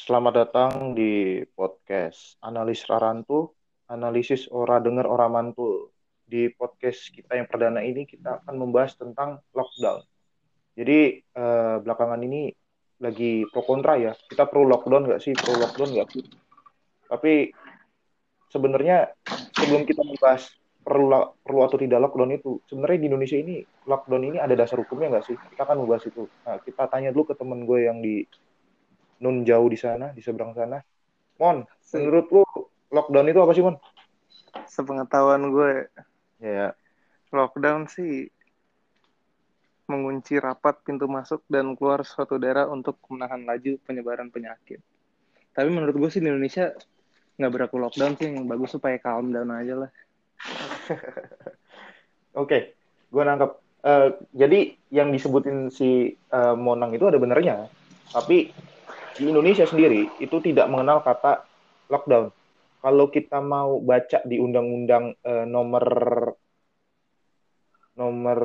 Selamat datang di podcast Analis Rarantu, analisis ora denger ora mantul. Di podcast kita yang perdana ini kita akan membahas tentang lockdown. Jadi eh, belakangan ini lagi pro kontra ya. Kita pro lockdown nggak sih? Pro lockdown nggak sih? Tapi sebenarnya sebelum kita membahas perlu perlu atau tidak lockdown itu, sebenarnya di Indonesia ini lockdown ini ada dasar hukumnya nggak sih? Kita akan membahas itu. Nah, kita tanya dulu ke temen gue yang di nun jauh di sana, di seberang sana. Mon, menurut lu lockdown itu apa sih, Mon? Sepengetahuan gue, Ya, lockdown sih mengunci rapat pintu masuk dan keluar suatu daerah untuk menahan laju penyebaran penyakit. Tapi menurut gue sih di Indonesia nggak berlaku lockdown sih, yang bagus supaya calm down aja lah. oke. Gue nangkep. Eh, jadi yang disebutin si eh, Monang itu ada benernya. Tapi di Indonesia sendiri itu tidak mengenal kata lockdown. Kalau kita mau baca di Undang-Undang eh, nomor nomor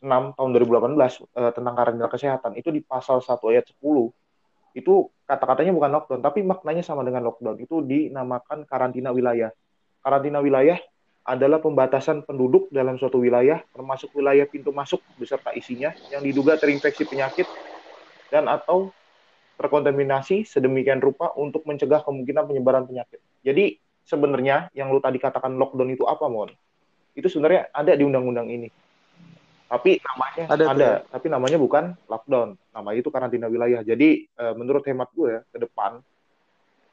6 tahun 2018 eh, tentang karantina kesehatan itu di pasal 1 ayat 10 itu kata-katanya bukan lockdown tapi maknanya sama dengan lockdown itu dinamakan karantina wilayah. Karantina wilayah adalah pembatasan penduduk dalam suatu wilayah termasuk wilayah pintu masuk beserta isinya yang diduga terinfeksi penyakit dan atau terkontaminasi sedemikian rupa untuk mencegah kemungkinan penyebaran penyakit. Jadi sebenarnya yang lu tadi katakan lockdown itu apa, Mon? Itu sebenarnya ada di undang-undang ini. Tapi namanya Ada ada, ya? tapi namanya bukan lockdown. Namanya itu karantina wilayah. Jadi eh, menurut hemat gue ya, ke depan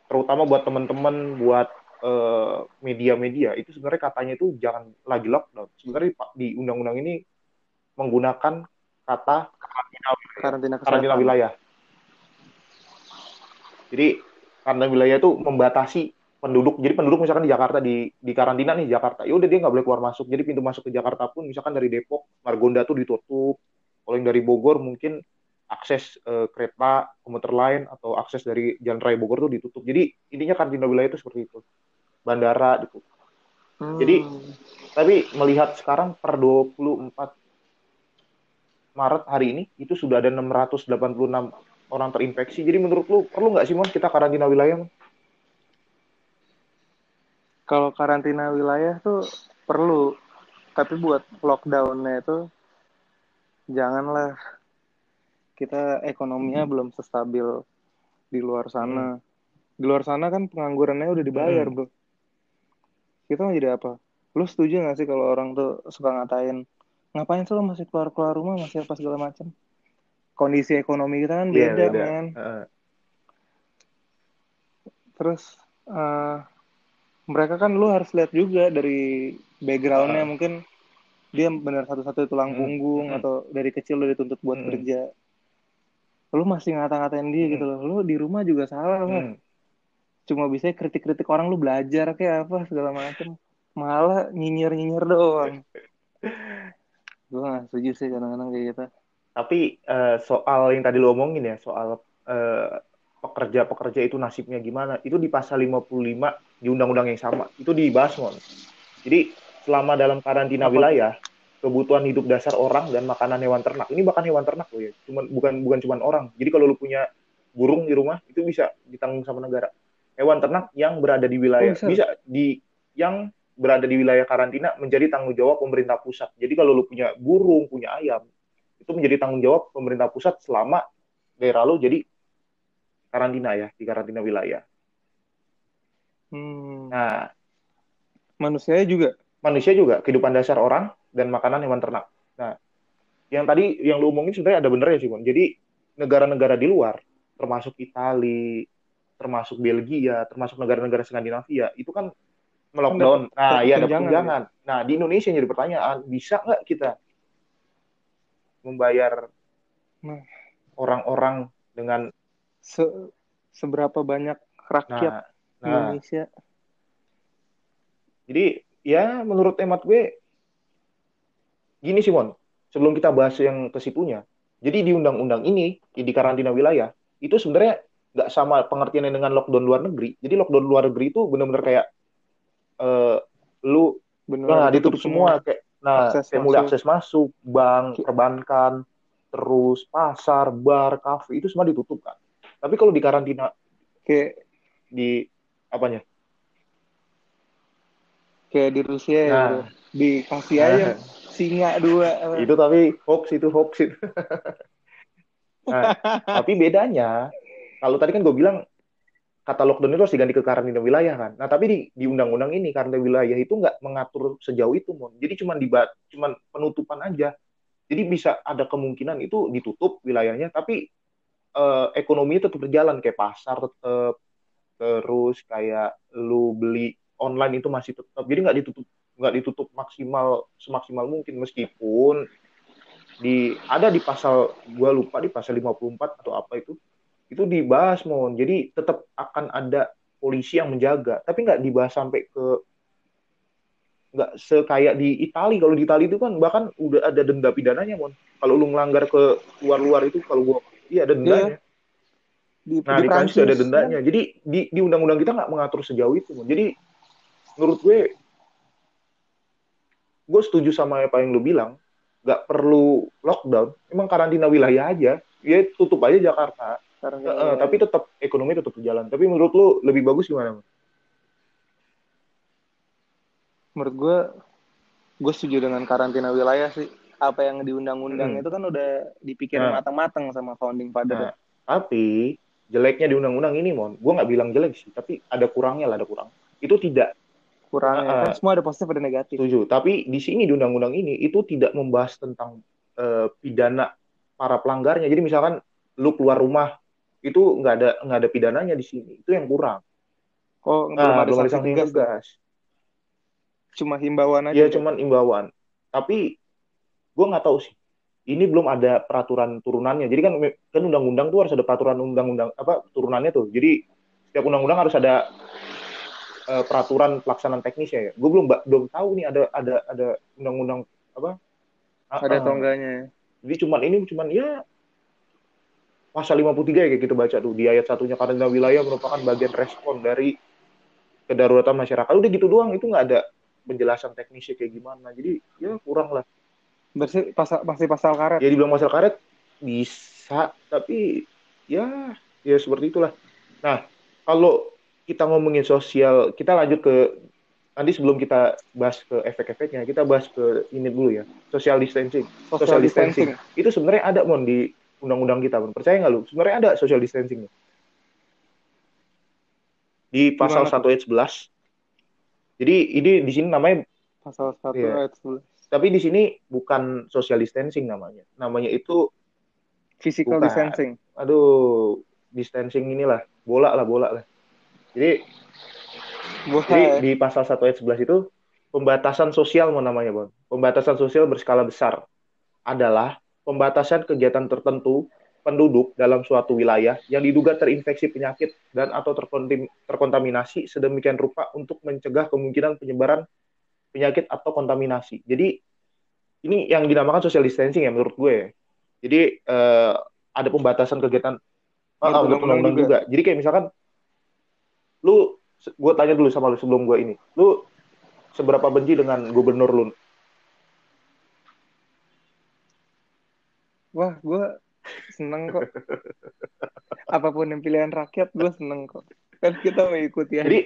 terutama buat teman-teman buat eh, media-media itu sebenarnya katanya itu jangan lagi lockdown. Sebenarnya di undang-undang ini menggunakan kata karantina wilayah. Karantina Karantina wilayah. Jadi karantina wilayah itu membatasi penduduk. Jadi penduduk misalkan di Jakarta di di karantina nih Jakarta, ya udah dia nggak boleh keluar masuk. Jadi pintu masuk ke Jakarta pun misalkan dari Depok, Margonda tuh ditutup. Kalau yang dari Bogor mungkin akses eh, kereta komuter lain atau akses dari Jalan Raya Bogor tuh ditutup. Jadi intinya karantina wilayah itu seperti itu. Bandara ditutup. Hmm. Jadi tapi melihat sekarang per 24 Maret hari ini itu sudah ada 686 orang terinfeksi. Jadi menurut lu perlu nggak sih Mon kita karantina wilayah? Mon? kalau karantina wilayah tuh perlu, tapi buat lockdownnya itu janganlah kita ekonominya belum sestabil di luar sana. Di luar sana kan penganggurannya udah dibayar, Hmm. bro. Kita mau jadi apa? Lu setuju gak sih kalau orang tuh suka ngatain, ngapain sih lu masih keluar-keluar rumah, masih apa segala macam? Kondisi ekonomi kita kan Iya, beda, beda. men. Heeh. Terus eh, mereka kan lu harus lihat juga dari backgroundnya Heeh. mungkin dia benar satu-satu tulang Hmm. punggung Hmm. atau dari kecil lu dituntut buat Hmm. kerja. Lu masih ngata-ngatain dia Hmm. gitu loh. Lu di rumah juga salah lah. Hmm. Cuma bisa kritik-kritik orang lu belajar kayak apa segala macam. Malah nyinyir-nyinyir doang. Gue gak setuju sih kadang-kadang kayak gitu. Tapi eh, soal yang tadi lu omongin ya, soal eh, pekerja-pekerja itu nasibnya gimana? Itu di pasal 55 di undang-undang yang sama. Itu dibahas, Mon. Jadi selama dalam karantina Apa? wilayah, kebutuhan hidup dasar orang dan makanan hewan ternak. Ini bahkan hewan ternak loh ya. Cuman bukan bukan cuman orang. Jadi kalau lu punya burung di rumah itu bisa ditanggung sama negara. Hewan ternak yang berada di wilayah Oh, bisa? bisa di yang berada di wilayah karantina menjadi tanggung jawab pemerintah pusat. Jadi kalau lu punya burung, punya ayam, itu menjadi tanggung jawab pemerintah pusat selama daerah lu jadi karantina ya, di karantina wilayah. Hmm. Nah, Manusianya juga. manusia juga kehidupan dasar orang dan makanan hewan ternak. Nah, yang tadi yang lu omongin sebenarnya ada benernya sih, Mon. Jadi negara-negara di luar, termasuk Italia, termasuk Belgia, termasuk negara-negara Skandinavia, itu kan melockdown. dapat- Nah, iya ada tunjangan. Nah, di Indonesia jadi pertanyaan, bisa nggak kita membayar Nah. orang-orang dengan Se- seberapa banyak rakyat nah, nah, Indonesia Jadi ya menurut hemat gue gini Simon, sebelum kita bahas yang ke situnya. Jadi di undang-undang ini di karantina wilayah itu sebenarnya nggak sama pengertiannya dengan lockdown luar negeri. Jadi lockdown luar negeri itu benar-benar kayak eh, lu bener nah ditutup semua kayak nah Akses mulai masuk. akses masuk, bank, perbankan, terus pasar, bar, kafe itu semua ditutup kan. Tapi kalau di karantina kayak di apanya kayak di Rusia ya, Nah. bro. dikasih aja singa dua itu tapi hoax itu hoax itu nah, tapi bedanya kalau tadi kan gue bilang kata lockdown itu harus diganti ke karantina wilayah kan? Nah tapi di di undang-undang ini karantina wilayah itu nggak mengatur sejauh itu mon. Jadi cuma dibat cuman penutupan aja. Jadi bisa ada kemungkinan itu ditutup wilayahnya tapi eh, ekonomi tetap berjalan. Kayak pasar tetap terus kayak lu beli online itu masih tetap jadi nggak ditutup nggak ditutup maksimal semaksimal mungkin meskipun di ada di pasal gua lupa di pasal 54 atau apa itu itu dibahas mon jadi tetap akan ada polisi yang menjaga tapi nggak dibahas sampai ke nggak sekayak di Itali kalau di Itali itu kan bahkan udah ada denda pidananya mon kalau lu ngelanggar ke luar-luar itu kalau gua iya ada dendanya di, Nah, di Prancis ada dendanya. Jadi di di undang-undang kita nggak mengatur sejauh itu. Mon. Jadi menurut gue gue setuju sama apa yang lu bilang, nggak perlu lockdown. Emang karantina wilayah aja. Ya tutup aja Jakarta. Sekarang Eh, eh, tapi tetap ekonomi tetap berjalan. Tapi menurut lu lebih bagus gimana? Menurut gue gue setuju dengan karantina wilayah sih apa yang di undang-undang Hmm. itu kan udah dipikirin Nah. matang-matang sama founding father Nah, tapi jeleknya di undang-undang ini, Mon, gue nggak bilang jelek sih, tapi ada kurangnya lah, ada kurang. Itu tidak kurangnya Nah, kan semua ada positif ada negatif Setuju. Tapi di sini di undang-undang ini itu tidak membahas tentang eh, pidana para pelanggarnya. Jadi misalkan lu keluar rumah itu nggak ada nggak ada pidananya di sini. Itu yang kurang. kok belum Nah, ada belum ada sanksi tegas cuma himbauan aja Ya cuman imbauan. Tapi gue nggak tahu sih. Ini belum ada peraturan turunannya. Jadi kan kan undang-undang tuh harus ada peraturan undang-undang apa turunannya tuh. Jadi setiap undang-undang harus ada eh, peraturan pelaksanaan teknisnya ya. Gue belum belum tahu nih ada ada ada undang-undang apa? ada atau enggaknya ya. Jadi cuman ini cuman ya pasal 53 ya kayak kita baca tuh di ayat satunya karantina wilayah merupakan bagian respon dari kedaruratan masyarakat. Udah gitu doang itu nggak ada penjelasan teknisnya kayak gimana. Jadi ya kurang lah. Berarti pasal masih pasal karet Ya dibilang pasal karet bisa tapi ya ya seperti itulah. Nah, kalau kita ngomongin sosial, kita lanjut ke nanti sebelum kita bahas ke efek-efeknya, kita bahas ke ini dulu ya, social distancing. social distancing Itu sebenarnya ada mon di undang-undang kita, mon. Percaya nggak lu? Sebenarnya ada social distancing. Di pasal 1 ayat 11. Jadi ini di sini namanya pasal satu Iya. ayat 11 tapi di sini bukan social distancing namanya. Namanya itu physical Bukan. distancing aduh distancing inilah, bola lah, bola lah. Jadi Jadi di pasal 1 ayat 11 itu pembatasan sosial mau namanya, Bang. Pembatasan sosial berskala besar adalah pembatasan kegiatan tertentu penduduk dalam suatu wilayah yang diduga terinfeksi penyakit dan atau terkontaminasi sedemikian rupa untuk mencegah kemungkinan penyebaran penyakit atau kontaminasi. Jadi ini yang dinamakan social distancing ya menurut gue. Jadi eh, ada pembatasan kegiatan Menurut Ah, undang-undang undang-undang juga. Jadi kayak misalkan lu gue tanya dulu sama lu sebelum gue ini. Lu seberapa benci dengan gubernur lu? Wah gue seneng kok apa pun yang pilihan rakyat gue seneng kok kan kita mengikuti aja Jadi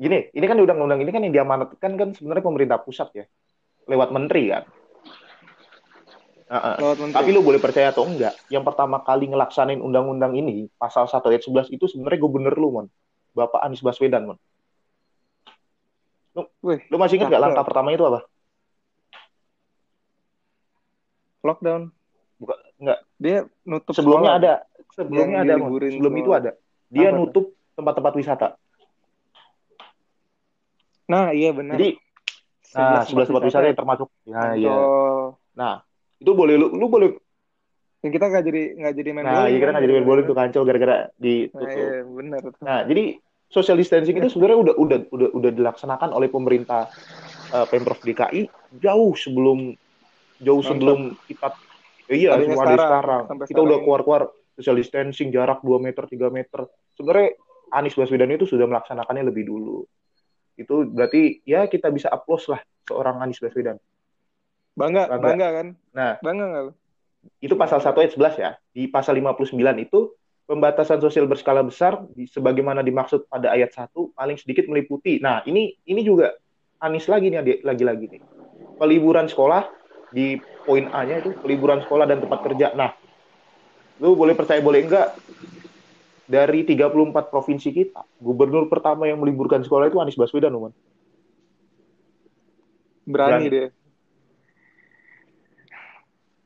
gini, ini kan di undang-undang ini kan yang diamanatkan kan sebenarnya pemerintah pusat ya. Lewat menteri kan. Lewat menteri Tapi lu boleh percaya atau enggak, yang pertama kali ngelaksanain undang-undang ini, pasal 1 ayat 11 itu sebenarnya gubernur lu, Mon. Bapak Anies Baswedan, Mon. Wih, Lu masih ingat nggak langkah pertama itu apa? lockdown enggak. dia nutup Sebelumnya sekolah. ada. Sebelumnya Yang ada, Sebelum itu ada. Dia Apa nutup tempat-tempat wisata. nah iya benar Jadi, nah, 11 tempat wisata yang termasuk. Nah, iya. Nah, itu boleh lu, lu boleh. yang kita nggak jadi nggak jadi main Nah, bowling iya kita kan, nggak jadi main bowling tuh gara-gara- kancol gara-gara nah, ditutup. iya benar. Nah, jadi social distancing itu sebenarnya udah udah udah udah dilaksanakan oleh pemerintah eh, pemprov DKI jauh sebelum jauh sebelum kita iya semua ada sekarang, sekarang. sampai Kita udah sekarang ini. keluar-keluar social distancing jarak 2 meter 3 meter. Sebenarnya Anies Baswedan itu sudah melaksanakannya lebih dulu. Itu berarti ya kita bisa applause lah seorang Anies Baswedan. bangga Bangga. bangga kan Nah, bangga lu? itu pasal 1 ayat 11 ya. Di pasal 59 itu pembatasan sosial berskala besar sebagaimana dimaksud pada ayat 1 paling sedikit meliputi. Nah, ini ini juga Anis lagi nih lagi-lagi nih. Peliburan sekolah di poin A-nya itu peliburan sekolah dan tempat kerja. Nah, lu boleh percaya boleh enggak dari 34 provinsi kita, gubernur pertama yang meliburkan sekolah itu Anies Baswedan, Uman. Berani Dan, deh.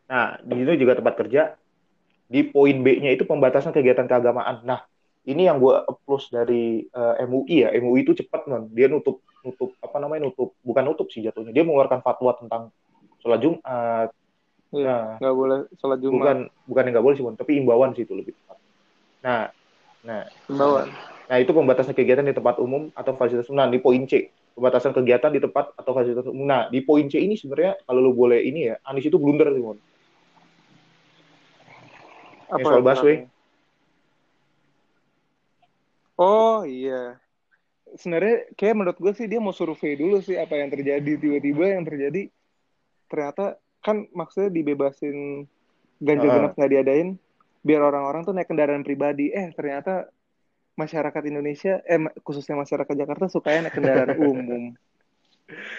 Nah, di situ juga tempat kerja di poin B-nya itu pembatasan kegiatan keagamaan. Nah, ini yang gue applause dari uh, eh, MUI ya. MUI itu cepat non. Dia nutup nutup apa namanya nutup bukan nutup sih jatuhnya. Dia mengeluarkan fatwa tentang sholat Jumat. Iya, nah, boleh sholat Jumat. Bukan bukan yang nggak boleh sih, tapi imbauan sih itu lebih tepat. Nah, nah imbauan. Nah, itu pembatasan kegiatan di tempat umum atau fasilitas umum. Nah, di poin C, pembatasan kegiatan di tempat atau fasilitas umum. Nah, di poin C ini sebenarnya kalau lu boleh ini ya, Anies itu blunder sih, Mon apa soal busway. Oh iya. Sebenarnya kayak menurut gue sih dia mau survei dulu sih apa yang terjadi tiba-tiba yang terjadi ternyata kan maksudnya dibebasin ganjil genap nggak diadain biar orang-orang tuh naik kendaraan pribadi eh ternyata masyarakat Indonesia eh khususnya masyarakat Jakarta suka naik kendaraan umum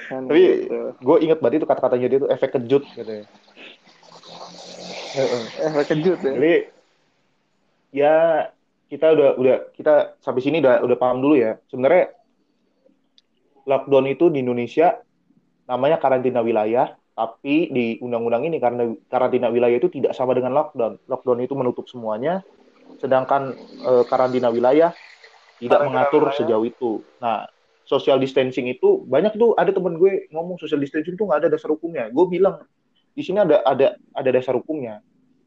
kan tapi gitu. gue inget banget itu kata-katanya dia tuh efek kejut gitu ya eh kejut ya. Jadi ya kita udah udah kita sampai sini udah udah paham dulu ya. Sebenarnya lockdown itu di Indonesia namanya karantina wilayah, tapi di undang-undang ini karena karantina wilayah itu tidak sama dengan lockdown. Lockdown itu menutup semuanya, sedangkan e, karantina wilayah tidak karantina mengatur wilayah. sejauh itu. Nah, social distancing itu banyak tuh ada temen gue ngomong social distancing itu nggak ada dasar hukumnya. Gue bilang di sini ada ada ada dasar hukumnya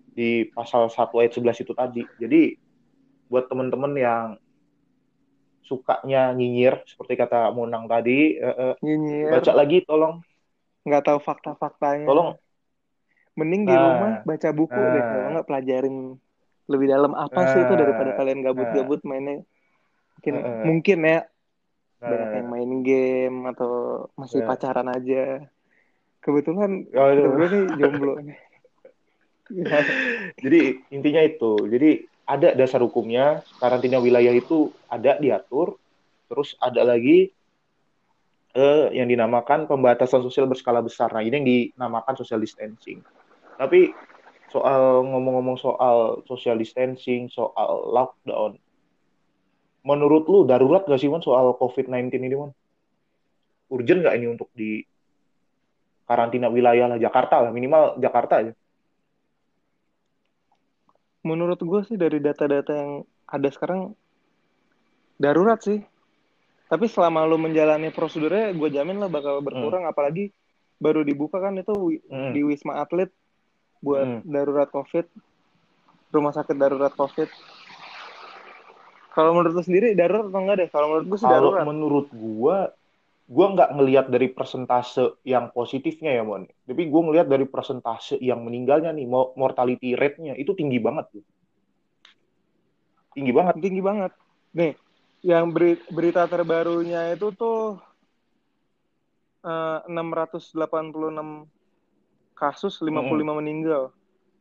di pasal 1 ayat 11 itu tadi. Jadi buat teman-teman yang sukanya nyinyir seperti kata Monang tadi, uh, nyinyir. baca lagi tolong. Nggak tahu fakta-faktanya. Tolong. Mending di rumah baca buku deh, kalau nggak pelajarin lebih dalam apa sih itu daripada kalian gabut-gabut mainnya. Mungkin mungkin ya. Banyak yang main game atau masih pacaran aja. Kebetulan oh, gue nih jomblo jadi intinya itu. Jadi ada dasar hukumnya. Karantina wilayah itu ada diatur. Terus ada lagi yang dinamakan pembatasan sosial berskala besar nah ini yang dinamakan social distancing tapi soal ngomong-ngomong soal social distancing soal lockdown menurut lu darurat gak sih man soal covid-19 ini man urgent gak ini untuk di karantina wilayah lah Jakarta lah minimal Jakarta aja. Menurut gue sih dari data-data yang ada sekarang darurat sih. Tapi selama lo menjalani prosedurnya, gue jamin lah bakal berkurang. Hmm. Apalagi baru dibuka kan itu hmm. di Wisma Atlet buat hmm. darurat COVID, rumah sakit darurat COVID. Kalau menurut lo sendiri darurat atau enggak deh? Kalau menurut gue sih darurat. Kalau menurut gue gue nggak ngelihat dari persentase yang positifnya ya mon tapi gue ngelihat dari persentase yang meninggalnya nih mortality rate-nya itu tinggi banget tuh tinggi banget tinggi banget nih yang berita terbarunya itu tuh uh, 686 kasus 55 hmm. meninggal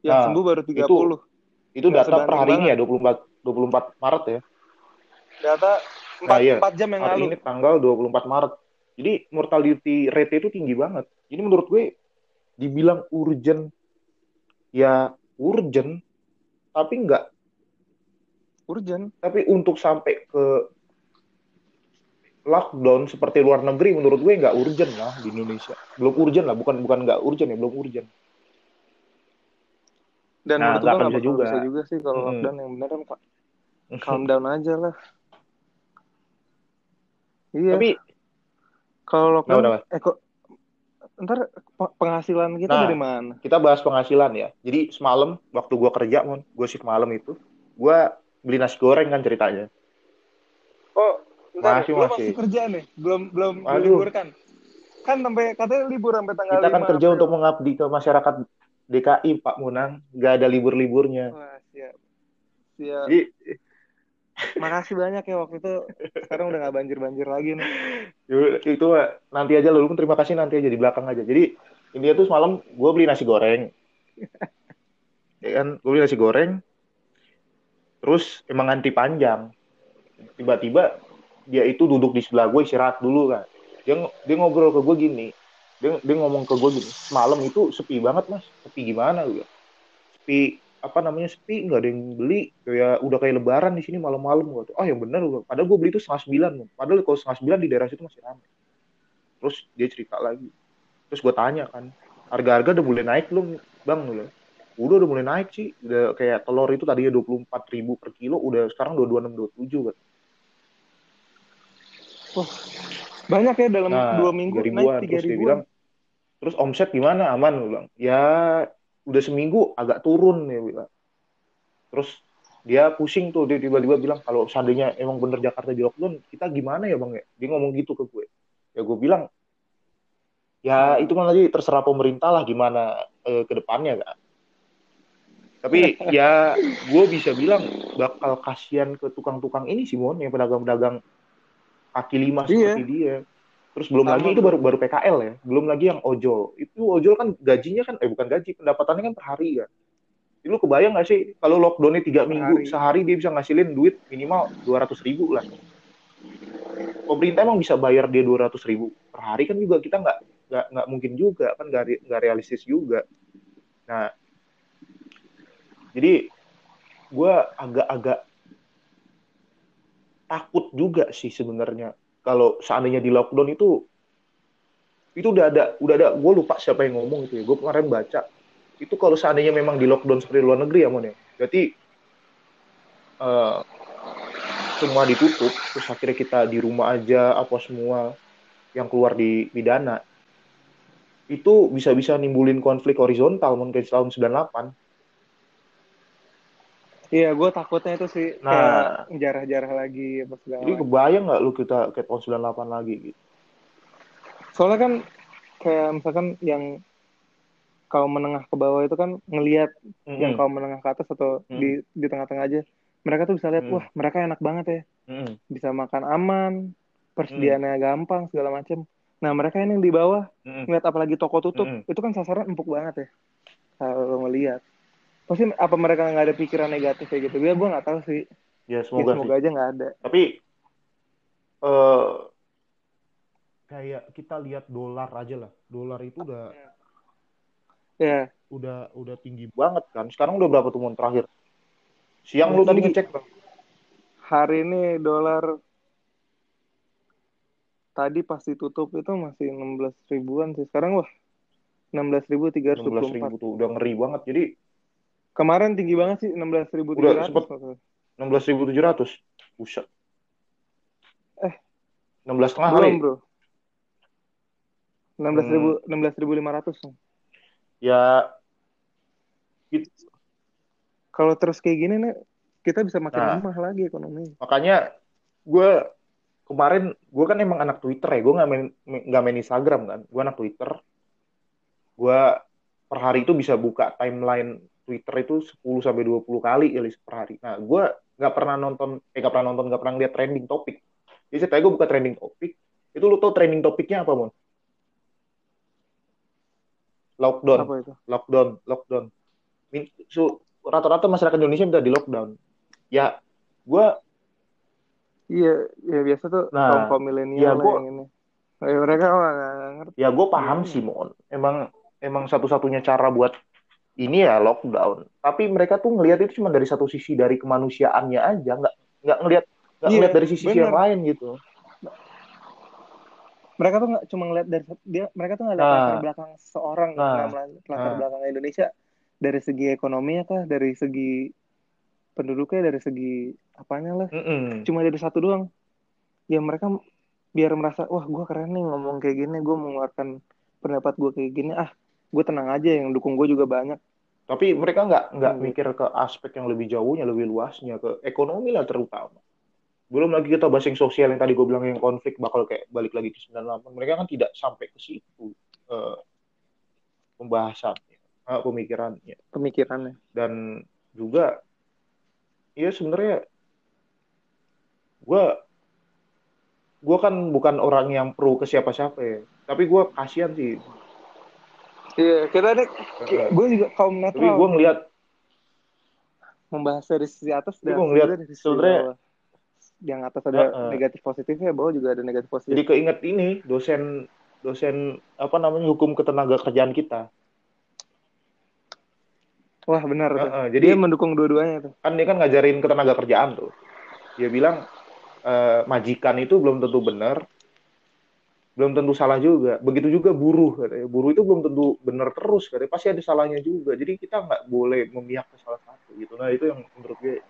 yang nah, sembuh baru 30 itu, itu data per hari ini ya 24 24 Maret ya data 4, nah, iya. 4 jam yang hari lalu ini tanggal 24 Maret jadi mortality rate itu tinggi banget. Jadi menurut gue dibilang urgent ya urgent tapi enggak urgent. Tapi untuk sampai ke lockdown seperti luar negeri menurut gue nggak urgent lah di Indonesia. Belum urgent lah, bukan bukan nggak urgent ya, belum urgent. Dan nah, menurut gue nggak bisa juga. bisa juga sih kalau hmm. lockdown yang benar kan pak. Calm down aja lah. Iya. Tapi kalau lockdown, nah, eh kok ntar penghasilan kita nah, dari mana? Kita bahas penghasilan ya. Jadi semalam waktu gue kerja, mon, gue shift malam itu, gue beli nasi goreng kan ceritanya. Oh, ntar, masih, masih. masih kerja nih, belum belum libur kan? Kan sampai katanya libur sampai tanggal Kita kan kerja April. untuk mengabdi ke masyarakat DKI, Pak Munang. Gak ada libur-liburnya. Wah, siap. Siap. Jadi, Makasih banyak ya waktu itu. Sekarang udah gak banjir-banjir lagi nih. Itu nanti aja lu terima kasih nanti aja di belakang aja. Jadi India tuh semalam gue beli nasi goreng. ya kan, gue beli nasi goreng. Terus emang anti panjang. Tiba-tiba dia itu duduk di sebelah gue istirahat dulu kan dia dia ngobrol ke gue gini. Dia dia ngomong ke gue gini malam itu sepi banget mas. Sepi gimana? Gue sepi apa namanya sepi. Nggak ada yang beli. Kayak udah kayak lebaran di sini malam-malam. Gue oh yang bener. Gue padahal gue beli itu setengah sembilan padahal kalau setengah sembilan di daerah situ masih ramai terus dia cerita lagi. Terus gue tanya kan harga-harga udah mulai naik belum bang? Dulu udah udah mulai naik sih. Udah kayak telur itu tadinya dua puluh empat ribu per kilo udah sekarang dua dua enam dua tujuh kan Wah, banyak ya dalam nah, dua minggu ribuan. naik tiga ribuan. Dia bilang, terus omset gimana? Aman gue bilang. Ya udah seminggu agak turun ya bilang. Terus dia pusing tuh dia tiba-tiba bilang kalau seandainya emang bener Jakarta di lockdown kita gimana ya bang ya? Dia ngomong gitu ke gue. Ya gue bilang ya itu kan lagi terserah pemerintah lah gimana eh, ke depannya kan tapi ya gue bisa bilang bakal kasihan ke tukang-tukang ini sih mon yang pedagang-pedagang kaki lima iya. seperti dia. Terus belum Sama lagi itu baru baru PKL ya. Belum lagi yang ojol. Itu ojol kan gajinya kan eh bukan gaji pendapatannya kan per hari ya. Lu kebayang gak sih kalau lockdownnya tiga minggu hari. sehari dia bisa ngasilin duit minimal dua ratus ribu lah. Pemerintah emang bisa bayar dia dua ratus ribu. Per hari kan juga kita nggak nggak nggak mungkin juga kan nggak nggak realistis juga. Nah jadi gue agak-agak takut juga sih sebenarnya. Kalau seandainya di lockdown itu itu udah ada udah ada gue lupa siapa yang ngomong itu ya. Gue kemarin baca. Itu kalau seandainya memang di lockdown seperti luar negeri ya mon ya. Berarti uh, semua ditutup terus akhirnya kita di rumah aja apa semua yang keluar di pidana. Itu bisa-bisa nimbulin konflik horizontal mungkin tahun 98 Iya, gue takutnya itu sih nah, kayak jarah-jarah lagi apa segala. Jadi kebayang nggak lu kita kayak tahun 98 lagi gitu? Soalnya kan kayak misalkan yang kaum menengah ke bawah itu kan ngelihat mm-hmm. yang kaum menengah ke atas atau mm-hmm. di di tengah-tengah aja. Mereka tuh bisa lihat, mm-hmm. wah mereka enak banget ya. Mm-hmm. Bisa makan aman, persediaannya mm-hmm. gampang segala macam. Nah mereka yang di bawah mm-hmm. ngeliat apalagi toko tutup, mm-hmm. itu kan sasaran empuk banget ya. Kalau ngelihat pasti apa mereka nggak ada pikiran negatif kayak gitu? Ya gue nggak tahu sih. Ya semoga, ya, semoga sih. aja nggak ada. Tapi uh, kayak kita lihat dolar aja lah. Dolar itu udah ya. yeah. udah udah tinggi banget kan. Sekarang udah berapa tuh terakhir? Siang lu tadi ngecek hari ini dolar tadi pasti tutup itu masih 16 ribuan sih. Sekarang wah 16 ribu tiga ratus ribu tuh udah ngeri banget. Jadi Kemarin tinggi banget sih, 16.700. Udah sempet 16.700. Buset. Eh. 16 setengah kali. bro. 16.000 hmm. 16.500. Ya. Gitu. Kalau terus kayak gini nih, kita bisa makin nah, lemah lagi ekonomi. Makanya gue kemarin gue kan emang anak Twitter ya, gue nggak main nggak main Instagram kan, gue anak Twitter. Gue per hari itu bisa buka timeline Twitter itu 10 sampai 20 kali ya per hari. Nah, gue nggak pernah nonton, eh nggak pernah nonton, nggak pernah lihat trending topik. Jadi saya gue buka trending topik, itu lu tau trending topiknya apa, Mon? Lockdown. Apa itu? Lockdown, lockdown. So, rata-rata masyarakat Indonesia minta di lockdown. Ya, gue Iya, ya biasa tuh nah, kaum milenial ya gua, yang ini. Ya, mereka nggak ngerti. Ya gue paham sih, Mon. Emang emang satu-satunya cara buat ini ya lockdown. Tapi mereka tuh ngelihat itu cuma dari satu sisi dari kemanusiaannya aja, nggak nggak ngelihat nggak yeah, ngelihat dari sisi bener. yang lain gitu. Mereka tuh nggak cuma ngelihat dari dia, mereka tuh nggak lihat nah, latar belakang seorang, nah, latar nah. belakang Indonesia dari segi ekonomi kah, dari segi penduduknya, dari segi apanya lah. Mm -mm. Cuma dari satu doang. Ya mereka biar merasa, wah gue keren nih ngomong kayak gini, gue mengeluarkan pendapat gue kayak gini, ah gue tenang aja yang dukung gue juga banyak. Tapi mereka nggak nggak hmm. mikir ke aspek yang lebih jauhnya lebih luasnya ke ekonomi lah terutama. Belum lagi kita bahas yang sosial yang tadi gue bilang yang konflik bakal kayak balik lagi ke 98 mereka kan tidak sampai ke situ uh, pembahasannya uh, pemikirannya. Pemikirannya. Dan juga ya sebenarnya gue gue kan bukan orang yang pro ke siapa-siapa ya. Tapi gue kasihan sih Iya, kita ada, gue juga kaum netral. Tapi gue ngeliat, membahas dari sisi atas dan gua ngeliat dari sisi bawah. Yang atas ada Heeh. negatif positifnya, bawah juga ada negatif positif. Jadi keinget ini dosen dosen apa namanya hukum ketenaga kerjaan kita. Wah benar tuh. Heeh, jadi- Dia mendukung dua-duanya tuh. Kan dia kan ngajarin ketenaga kerjaan tuh. Dia bilang eh, majikan itu belum tentu benar, belum tentu salah juga. Begitu juga buruh katanya. Buruh itu belum tentu benar terus katanya. Pasti ada salahnya juga. Jadi kita nggak boleh memihak ke salah satu gitu. Nah itu yang menurut gue.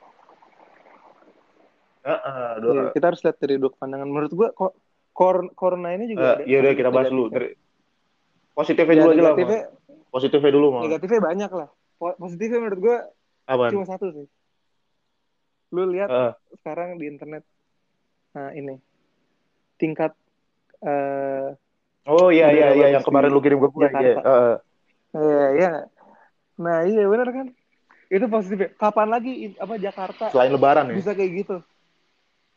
Doa. Iya, kita harus lihat dari dua pandangan. Menurut gua kok kor corona ini juga Eh, ya udah kita bahas dulu. Dari positifnya Ya, dulu aja lah. Positifnya dulu mah. negatifnya banyak lah. Po- Positifnya menurut gua Apaan? cuma satu sih. Lu lihat Heeh. sekarang di internet nah ini tingkat eh Oh iya iya iya yang kemarin lu kirim ke gue. Iya. Iya, iya. Nah, iya benar kan? Itu positif. ya. Kapan lagi apa Jakarta Selain lebaran ya. bisa kayak gitu?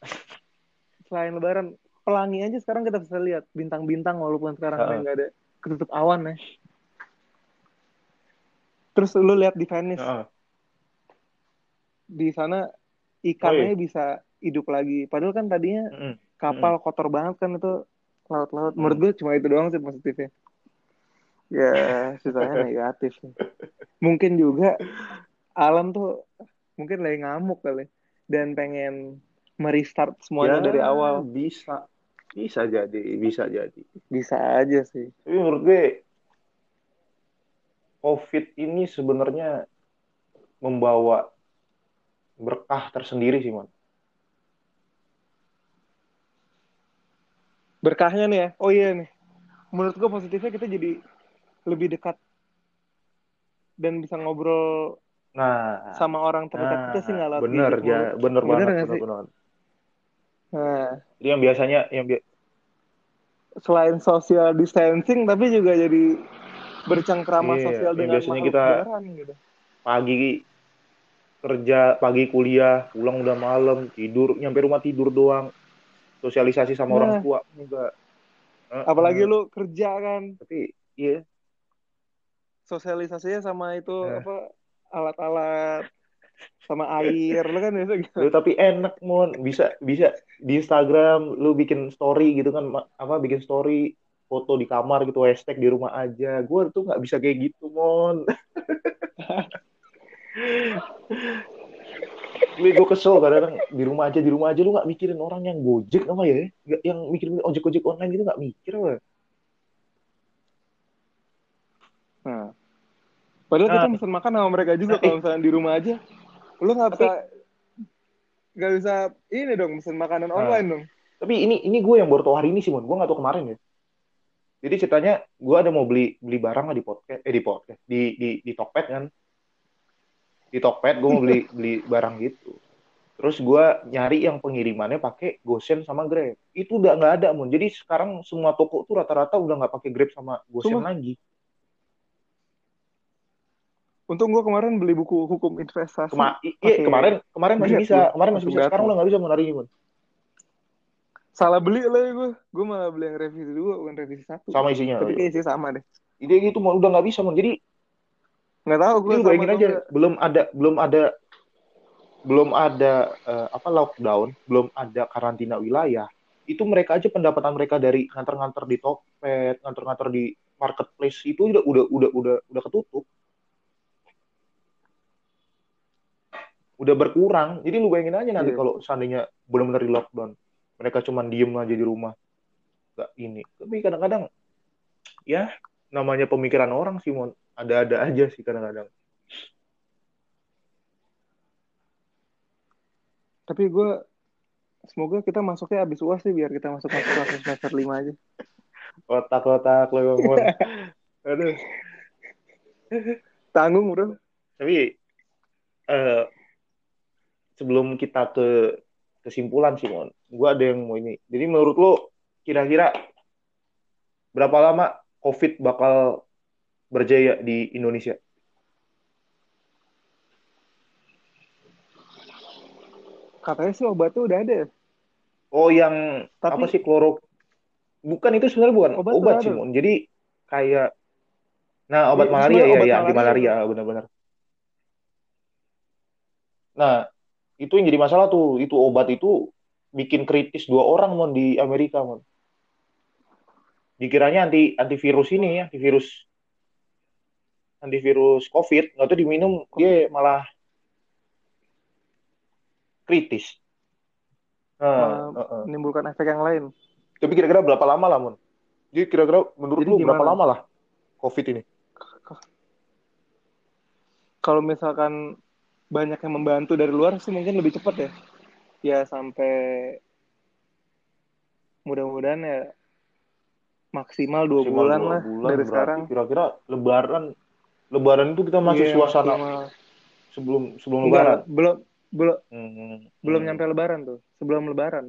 Selain lebaran, pelangi aja sekarang kita bisa lihat bintang-bintang walaupun sekarang nggak ada ketutup awan ya. Terus lu lihat di Venice, Heeh. di sana Oh, ikannya bisa hidup lagi. Padahal kan tadinya Mm-mm. kapal kotor banget kan itu laut-laut. Menurut gue cuma itu doang sih positifnya. Ya, sisanya negatif. Mungkin juga alam tuh mungkin lagi ngamuk kali dan pengen merestart semuanya Ya, dari awal. Bisa. Bisa jadi, bisa jadi. Bisa aja sih. Tapi menurut gue COVID ini sebenarnya membawa berkah tersendiri sih, Man. Berkahnya nih ya. Oh iya nih. Menurut gue positifnya kita jadi lebih dekat dan bisa ngobrol Nah, sama orang terdekat nah, kita sih nggak lewat bener ya, bener Bener banget, bener sih? bener. Nah, yang biasanya yang bi- selain social distancing tapi juga jadi bercengkrama Iya, sosial dengan biasanya kita- beneran gitu. pagi kerja, pagi kuliah, pulang udah malam, tidur, nyampe rumah tidur doang. Sosialisasi sama Nah. orang tua enggak. Heeh. Apalagi lu kerja kan, tapi iya sosialisasinya sama itu Nah. apa alat-alat sama air lu kan biasa gitu. Lu tapi enak mon bisa bisa di Instagram lu bikin story gitu kan apa bikin story foto di kamar gitu hashtag di rumah aja gue tuh nggak bisa kayak gitu mon Gue gue kesel kadang di rumah aja di rumah aja lu nggak mikirin orang yang gojek apa ya Nggak- yang mikirin ojek ojek online gitu nggak mikir apa Nah. Padahal kita Nah. mesen makan sama mereka juga Nah, kalau misalnya di rumah aja. Lu nggak bisa nggak bisa ini dong mesen makanan Nah. online dong. tapi ini ini gue yang baru tahu hari ini sih mon gue nggak tahu kemarin ya jadi ceritanya gue ada mau beli beli barang lah di podcast eh di podcast di di di Tokped kan di Tokped gue mau beli beli barang gitu. Terus gue nyari yang pengirimannya pakai GoSend sama Grab. Itu udah nggak ada mon jadi sekarang semua toko tuh rata-rata udah nggak pakai Grab sama GoSend Sumpah. lagi. Untung gua kemarin beli buku hukum investasi. Kema iya kemarin kemarin masih bisa. kemarin masih bisa. Sekarang udah nggak bisa ini mon Salah beli lah ya gue. Gue malah beli yang revisi dua bukan revisi satu. sama isinya. Tapi sih sama deh. ide gitu mon udah nggak bisa mon jadi Nggak tahu gue Lu bayangin aja, belum ada belum ada belum ada eh, apa lockdown, belum ada karantina wilayah. Itu mereka aja pendapatan mereka dari nganter-nganter di Tokped, nganter-nganter di marketplace itu udah udah udah udah udah ketutup. Udah berkurang. Jadi lu bayangin aja nanti Iya. kalau seandainya benar-benar di lockdown, mereka cuman diem aja di rumah. Gak ini. Tapi kadang-kadang ya namanya pemikiran orang sih, Mon. Ada-ada aja sih kadang-kadang. Tapi gue semoga kita masuknya abis uas sih biar kita masuk masuk kelas semester lima aja. Kotak-kotak lo Mon. Aduh. Tanggung bro. Tapi eh sebelum kita ke kesimpulan sih, Mon. Gua ada yang mau ini. Jadi menurut lo kira-kira berapa lama COVID bakal berjaya di Indonesia? Katanya sih obatnya udah ada. Oh, yang Tapi- apa sih kloro? Bukan itu sebenarnya bukan Obat obat, tuh sih. Mon. Jadi kayak nah obat Iya, malaria ya, obat ya anti malaria. malaria benar-benar. Nah, itu yang jadi masalah tuh. Itu obat itu bikin kritis dua orang mon di Amerika mon. Dikiranya anti antivirus ini ya, antivirus antivirus COVID, nggak tuh diminum dia malah kritis. Nah, uh, uh. menimbulkan efek yang lain. Tapi kira-kira berapa lama lah, Mon? Jadi kira-kira menurut Jadi lu gimana? berapa lama lah COVID ini? Kalau misalkan banyak yang membantu dari luar sih mungkin lebih cepat ya. Ya sampai mudah-mudahan ya maksimal dua maksimal bulan dua lah bulan, dari sekarang. Kira-kira Lebaran, Lebaran itu kita masih yeah, suasana maksimal. sebelum sebelum Enggak, Lebaran. Belum belum hmm. belum nyampe Lebaran tuh. Sebelum Lebaran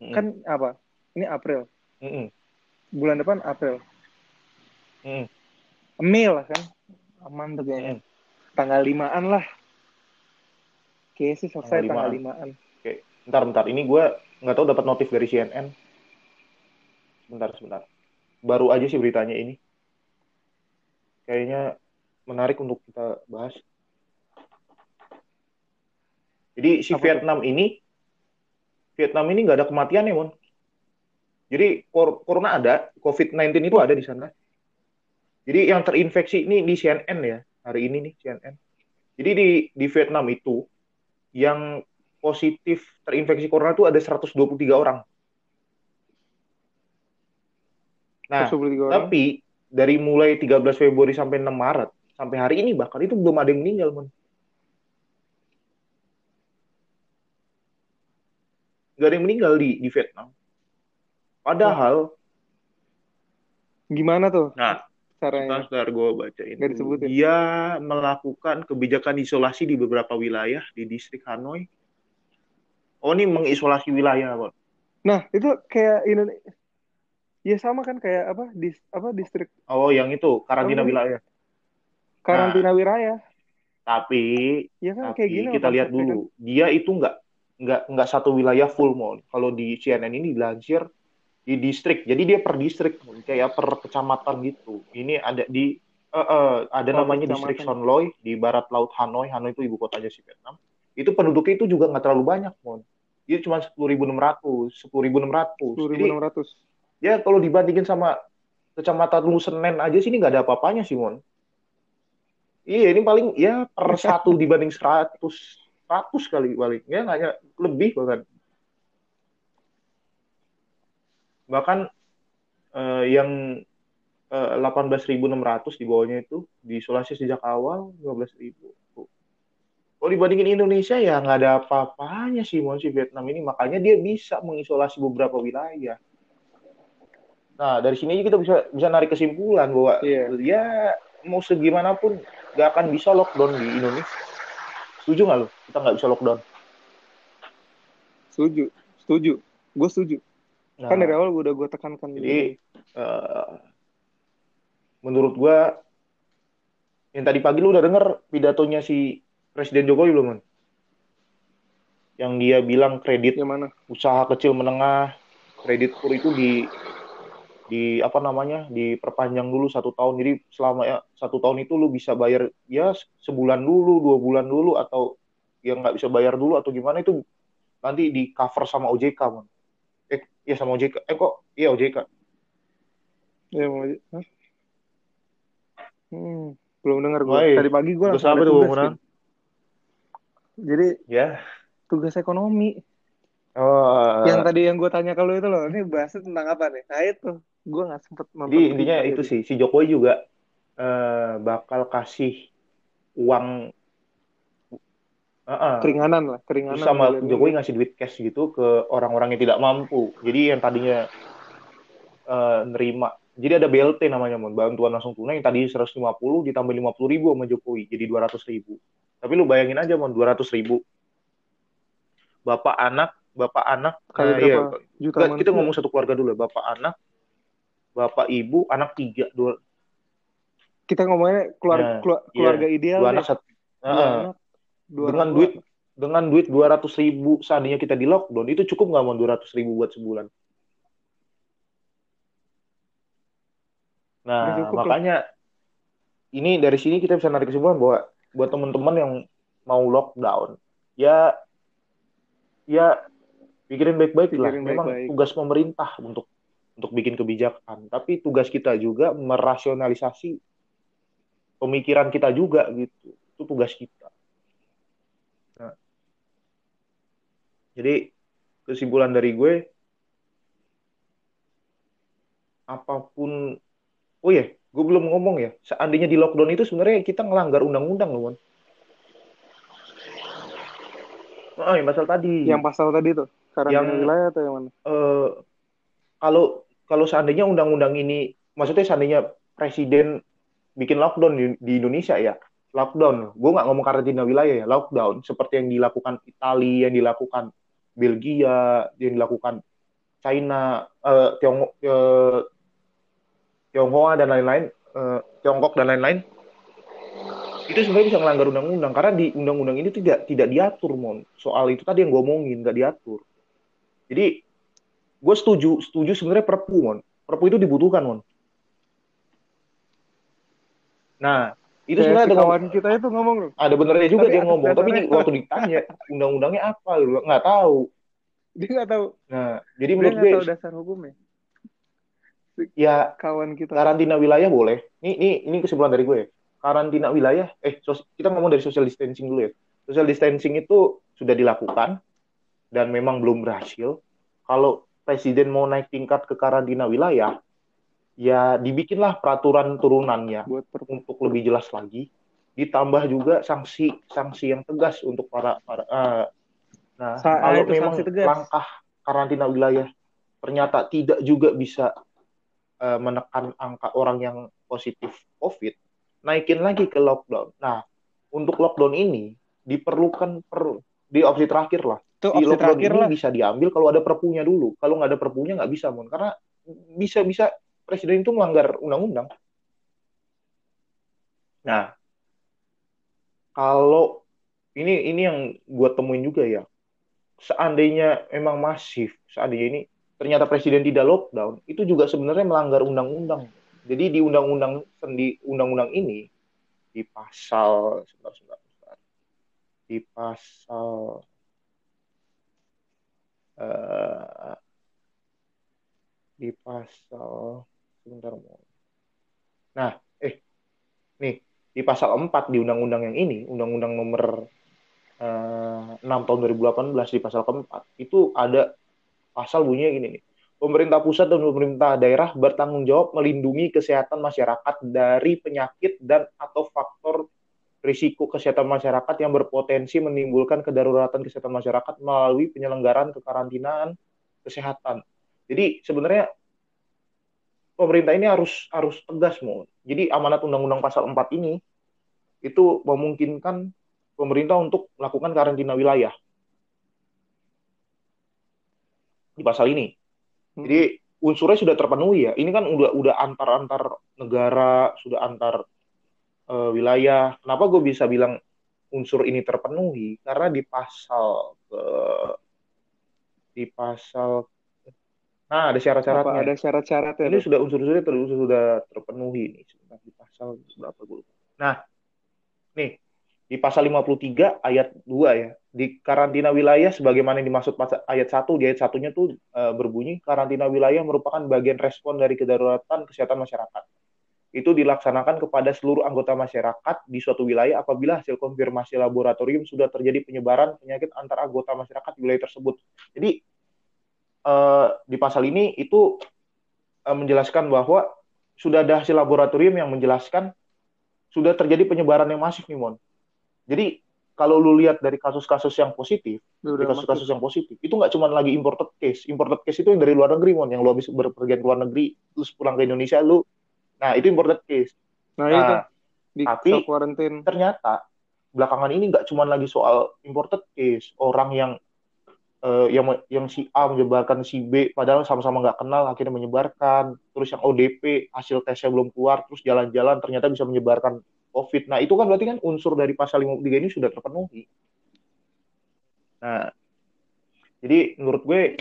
hmm. kan apa? Ini April. Hmm. Bulan depan April. Hmm. Mei lah kan. Aman tuh kayaknya. Hmm. Tanggal limaan lah. Kayaknya sih selesai tanggal limaan. Oke, bentar bentar. Ini gue nggak tahu dapat notif dari CNN. Sebentar sebentar. Baru aja sih beritanya ini. Kayaknya menarik untuk kita bahas. Jadi si Apa Vietnam itu? ini Vietnam ini nggak ada kematian ya, Mon. Jadi corona ada, COVID-19 itu ada di sana. Jadi yang terinfeksi ini di CNN ya, hari ini nih CNN. Jadi di di Vietnam itu yang positif terinfeksi corona itu ada 123 orang. Nah, orang. tapi dari mulai 13 Februari sampai 6 Maret sampai hari ini bahkan itu belum ada yang meninggal, Mon. Gak ada yang meninggal di di Vietnam. Padahal gimana tuh? Nah, caranya? Sebentar gue bacain. Gak disebutin. Dia melakukan kebijakan isolasi di beberapa wilayah di distrik Hanoi. Oh, ini mengisolasi wilayah, Bang. Nah, itu kayak Indonesia. Ya sama kan kayak apa? Di apa distrik? Oh, yang itu karantina oh, wilayah. Karantina nah, wilayah. Tapi, ya kan, tapi kayak gini kita lihat dulu. Kan? Dia itu nggak nggak nggak satu wilayah full mall. Kalau di CNN ini dilansir di distrik. Jadi dia per distrik kayak per kecamatan gitu. Ini ada di uh, uh, ada oh, namanya distrik Son Loy di barat laut Hanoi. Hanoi itu ibu kotanya si Vietnam. Itu penduduknya itu juga nggak terlalu banyak, mon. Itu cuma sepuluh ribu enam ratus, sepuluh ribu enam ratus. Sepuluh ribu enam ratus. Ya kalau dibandingin sama kecamatan Lu Senen aja sini nggak ada apa-apanya sih, mon. Iya, ini paling ya per satu dibanding seratus, seratus kali paling. Ya nggak lebih bahkan. bahkan uh, yang eh, 18.600 di bawahnya itu diisolasi sejak awal 15.000. Kalau dibandingin Indonesia ya nggak ada apa-apanya sih mau si Vietnam ini makanya dia bisa mengisolasi beberapa wilayah. Nah dari sini kita bisa bisa narik kesimpulan bahwa yeah. ya mau segimanapun nggak akan bisa lockdown di Indonesia. Setuju nggak lo? Kita nggak bisa lockdown. Setuju, setuju. Gue setuju. Nah, kan dari awal udah gue tekankan. Jadi uh, menurut gue yang tadi pagi lu udah denger pidatonya si Presiden Jokowi belum, man? Yang dia bilang kredit yang mana? usaha kecil menengah, kredit kur itu di di apa namanya diperpanjang dulu satu tahun jadi selama ya satu tahun itu lu bisa bayar ya sebulan dulu dua bulan dulu atau yang nggak bisa bayar dulu atau gimana itu nanti di cover sama OJK man. Iya sama OJK. Eh kok iya OJK. Iya mau? Hmm, belum dengar gue. Tadi pagi gue langsung ada tuh. Jadi ya tugas ekonomi. Oh. Yang tadi yang gue tanya kalau itu loh, ini bahasnya tentang apa nih? Nah itu, gue nggak sempet Jadi intinya itu sih, si Jokowi juga uh, bakal kasih uang Uh-uh. keringanan lah keringanan sama Jokowi ngasih duit cash gitu ke orang-orang yang tidak mampu. Jadi yang tadinya uh, nerima jadi ada BLT namanya mon. Bantuan langsung tunai yang tadi 150 ditambah 50 ribu sama Jokowi jadi 200 ribu. Tapi lu bayangin aja mon 200 ribu. Bapak anak bapak anak Kali uh, iya, juta kita ngomong satu keluarga dulu ya. bapak anak bapak ibu anak tiga dua kita ngomongnya keluarga nah, keluarga iya. ideal dua anak satu uh, anak dengan duit dengan duit dua ratus ribu seandainya kita di lockdown itu cukup nggak mau dua ratus ribu buat sebulan nah makanya lah. ini dari sini kita bisa narik kesimpulan bahwa buat teman-teman yang mau lockdown ya ya pikirin baik-baik lah. Pikirin Memang baik-baik. tugas pemerintah untuk untuk bikin kebijakan, tapi tugas kita juga merasionalisasi pemikiran kita juga gitu. Itu tugas kita. Nah, jadi kesimpulan dari gue apa pun oh ya gue belum ngomong ya seandainya di lockdown itu sebenarnya kita ngelanggar undang-undang loh Mon. Oh, yang pasal tadi. Yang pasal tadi tuh, karantina Yang- wilayah atau yang mana? eh, kalau kalau seandainya undang-undang ini maksudnya seandainya presiden bikin lockdown di, di Indonesia ya lockdown. Gue nggak ngomong karantina wilayah ya lockdown. Seperti yang dilakukan Italia yang dilakukan Belgia yang dilakukan China eh, Tiongkok eh, Tionghoa dan lain-lain eh, Tiongkok dan lain-lain. Itu sebenarnya bisa melanggar undang-undang karena di undang-undang ini tidak tidak diatur mon. Soal itu tadi yang gue omongin nggak diatur. Jadi gue setuju setuju sebenarnya perpu mon. Perpu itu dibutuhkan mon. Nah itu Kayak sebenarnya si ada, kawan kita itu ngomong loh. ada benernya juga Tapi dia ngomong. tapi dasarnya- waktu ditanya undang-undangnya apa lu nggak tahu. Dia nggak tahu. nah jadi Dia menurut gue tahu dasar hukumnya. ya Kawan kita. karantina wilayah boleh. Ini ini ini kesimpulan dari gue. Karantina wilayah eh sos- kita ngomong dari social distancing dulu ya. Social distancing itu sudah dilakukan dan memang belum berhasil. Kalau presiden mau naik tingkat ke karantina wilayah ya dibikinlah peraturan turunannya buat per untuk lebih jelas lagi ditambah juga sanksi sanksi yang tegas untuk para para eh, nah Sa- kalau itu memang tegas. langkah karantina wilayah ternyata tidak juga bisa eh, menekan angka orang yang positif covid naikin lagi ke lockdown nah untuk lockdown ini diperlukan per di opsi terakhir lah itu di opsi terakhir ini lah. bisa diambil kalau ada perpunya dulu. Kalau nggak ada perpunya nggak bisa mon karena bisa bisa presiden itu melanggar undang-undang. Nah kalau ini ini yang gue temuin juga ya. Seandainya emang masif seandainya ini ternyata presiden tidak lockdown itu juga sebenarnya melanggar undang-undang. Jadi di undang-undang di undang-undang ini di pasal sebentar, sebentar, sebentar. di pasal eh, di pasal sebentar mau. Nah, eh nih di pasal 4 di undang-undang yang ini, undang-undang nomor eh, 6 tahun 2018 di pasal keempat itu ada pasal bunyinya gini nih. Pemerintah pusat dan pemerintah daerah bertanggung jawab melindungi kesehatan masyarakat dari penyakit dan atau faktor risiko kesehatan masyarakat yang berpotensi menimbulkan kedaruratan kesehatan masyarakat melalui penyelenggaraan kekarantinaan kesehatan. Jadi sebenarnya pemerintah ini harus harus tegas mau. Jadi amanat undang-undang pasal 4 ini itu memungkinkan pemerintah untuk melakukan karantina wilayah di pasal ini. Jadi unsurnya sudah terpenuhi ya. Ini kan udah udah antar antar negara, sudah antar uh, wilayah. Kenapa gue bisa bilang unsur ini terpenuhi? Karena di pasal ke di pasal nah ada syarat-syaratnya. Apa ada syarat-syaratnya Ini sudah unsur-unsurnya ter, sudah terpenuhi nih. Sebentar di pasal berapa gue lupa. Nah, nih di pasal 53 ayat 2 ya. Di karantina wilayah sebagaimana yang dimaksud pasal ayat 1 di ayat satunya tuh uh, berbunyi karantina wilayah merupakan bagian respon dari kedaruratan kesehatan masyarakat. Itu dilaksanakan kepada seluruh anggota masyarakat di suatu wilayah apabila hasil konfirmasi laboratorium sudah terjadi penyebaran penyakit antar anggota masyarakat di wilayah tersebut. Jadi uh, di pasal ini itu uh, menjelaskan bahwa sudah ada hasil laboratorium yang menjelaskan sudah terjadi penyebaran yang masif nih Mon. Jadi kalau lu lihat dari kasus-kasus yang positif, dari kasus-kasus yang positif, itu nggak cuma lagi imported case. Imported case itu yang dari luar negeri Mon, yang lu habis berpergian ke luar negeri, terus pulang ke Indonesia lu, nah itu imported case. Nah, itu Nah, di tapi- quarantine. ternyata belakangan ini nggak cuma lagi soal imported case, orang yang eh, yang yang si A menyebarkan si B, padahal sama-sama nggak kenal, akhirnya menyebarkan. Terus yang ODP hasil tesnya belum keluar, terus jalan-jalan ternyata bisa menyebarkan COVID. Nah itu kan berarti kan unsur dari pasal 53 ini sudah terpenuhi. Nah, jadi menurut gue,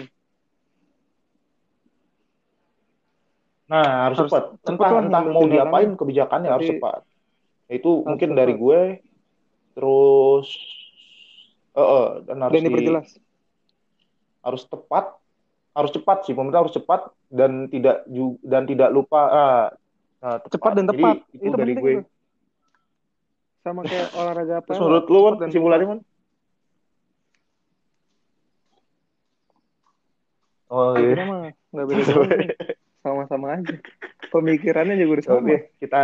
nah harus, Harus cepat. cepat Entah, entah mau diapain kebijakannya harus cepat. Itu mungkin cepat. dari gue. Terus Eh, eh, dan harus Dan di- diperjelas. harus tepat, harus cepat sih pemerintah harus cepat dan tidak dan tidak lupa ah, nah, Cepat dan Jadi, tepat. itu, Itu dari gue. tuh. Sama kayak olahraga apa? Terus menurut lu kan kesimpulannya man? Oh iya. nggak beda. Sama-sama aja. Pemikirannya juga udah sama. Oke, kita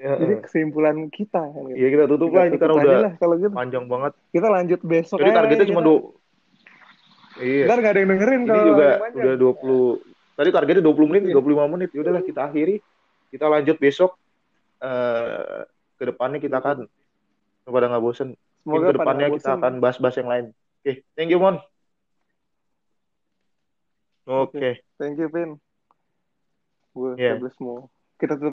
ya, Jadi eh, kesimpulan kita. Gitu. ya kita tutup Kita lah ini tutup karena aja udah lah kalau gitu. panjang banget. Kita lanjut besok. Jadi targetnya lah, cuma kita. dua. Iya. Ntar nggak ada yang dengerin Ini kalau juga udah 20 Tadi targetnya 20 menit, Iya. 25 menit. Ya udahlah kita akhiri. Kita lanjut besok eh ke depannya kita akan pada nggak bosen. Semoga ke pada depannya nggak kita bosen. akan bahas-bahas yang lain. Oke, thank you Mon. Oke. Thank you, Vin. Gue yeah. mau. Kita tutup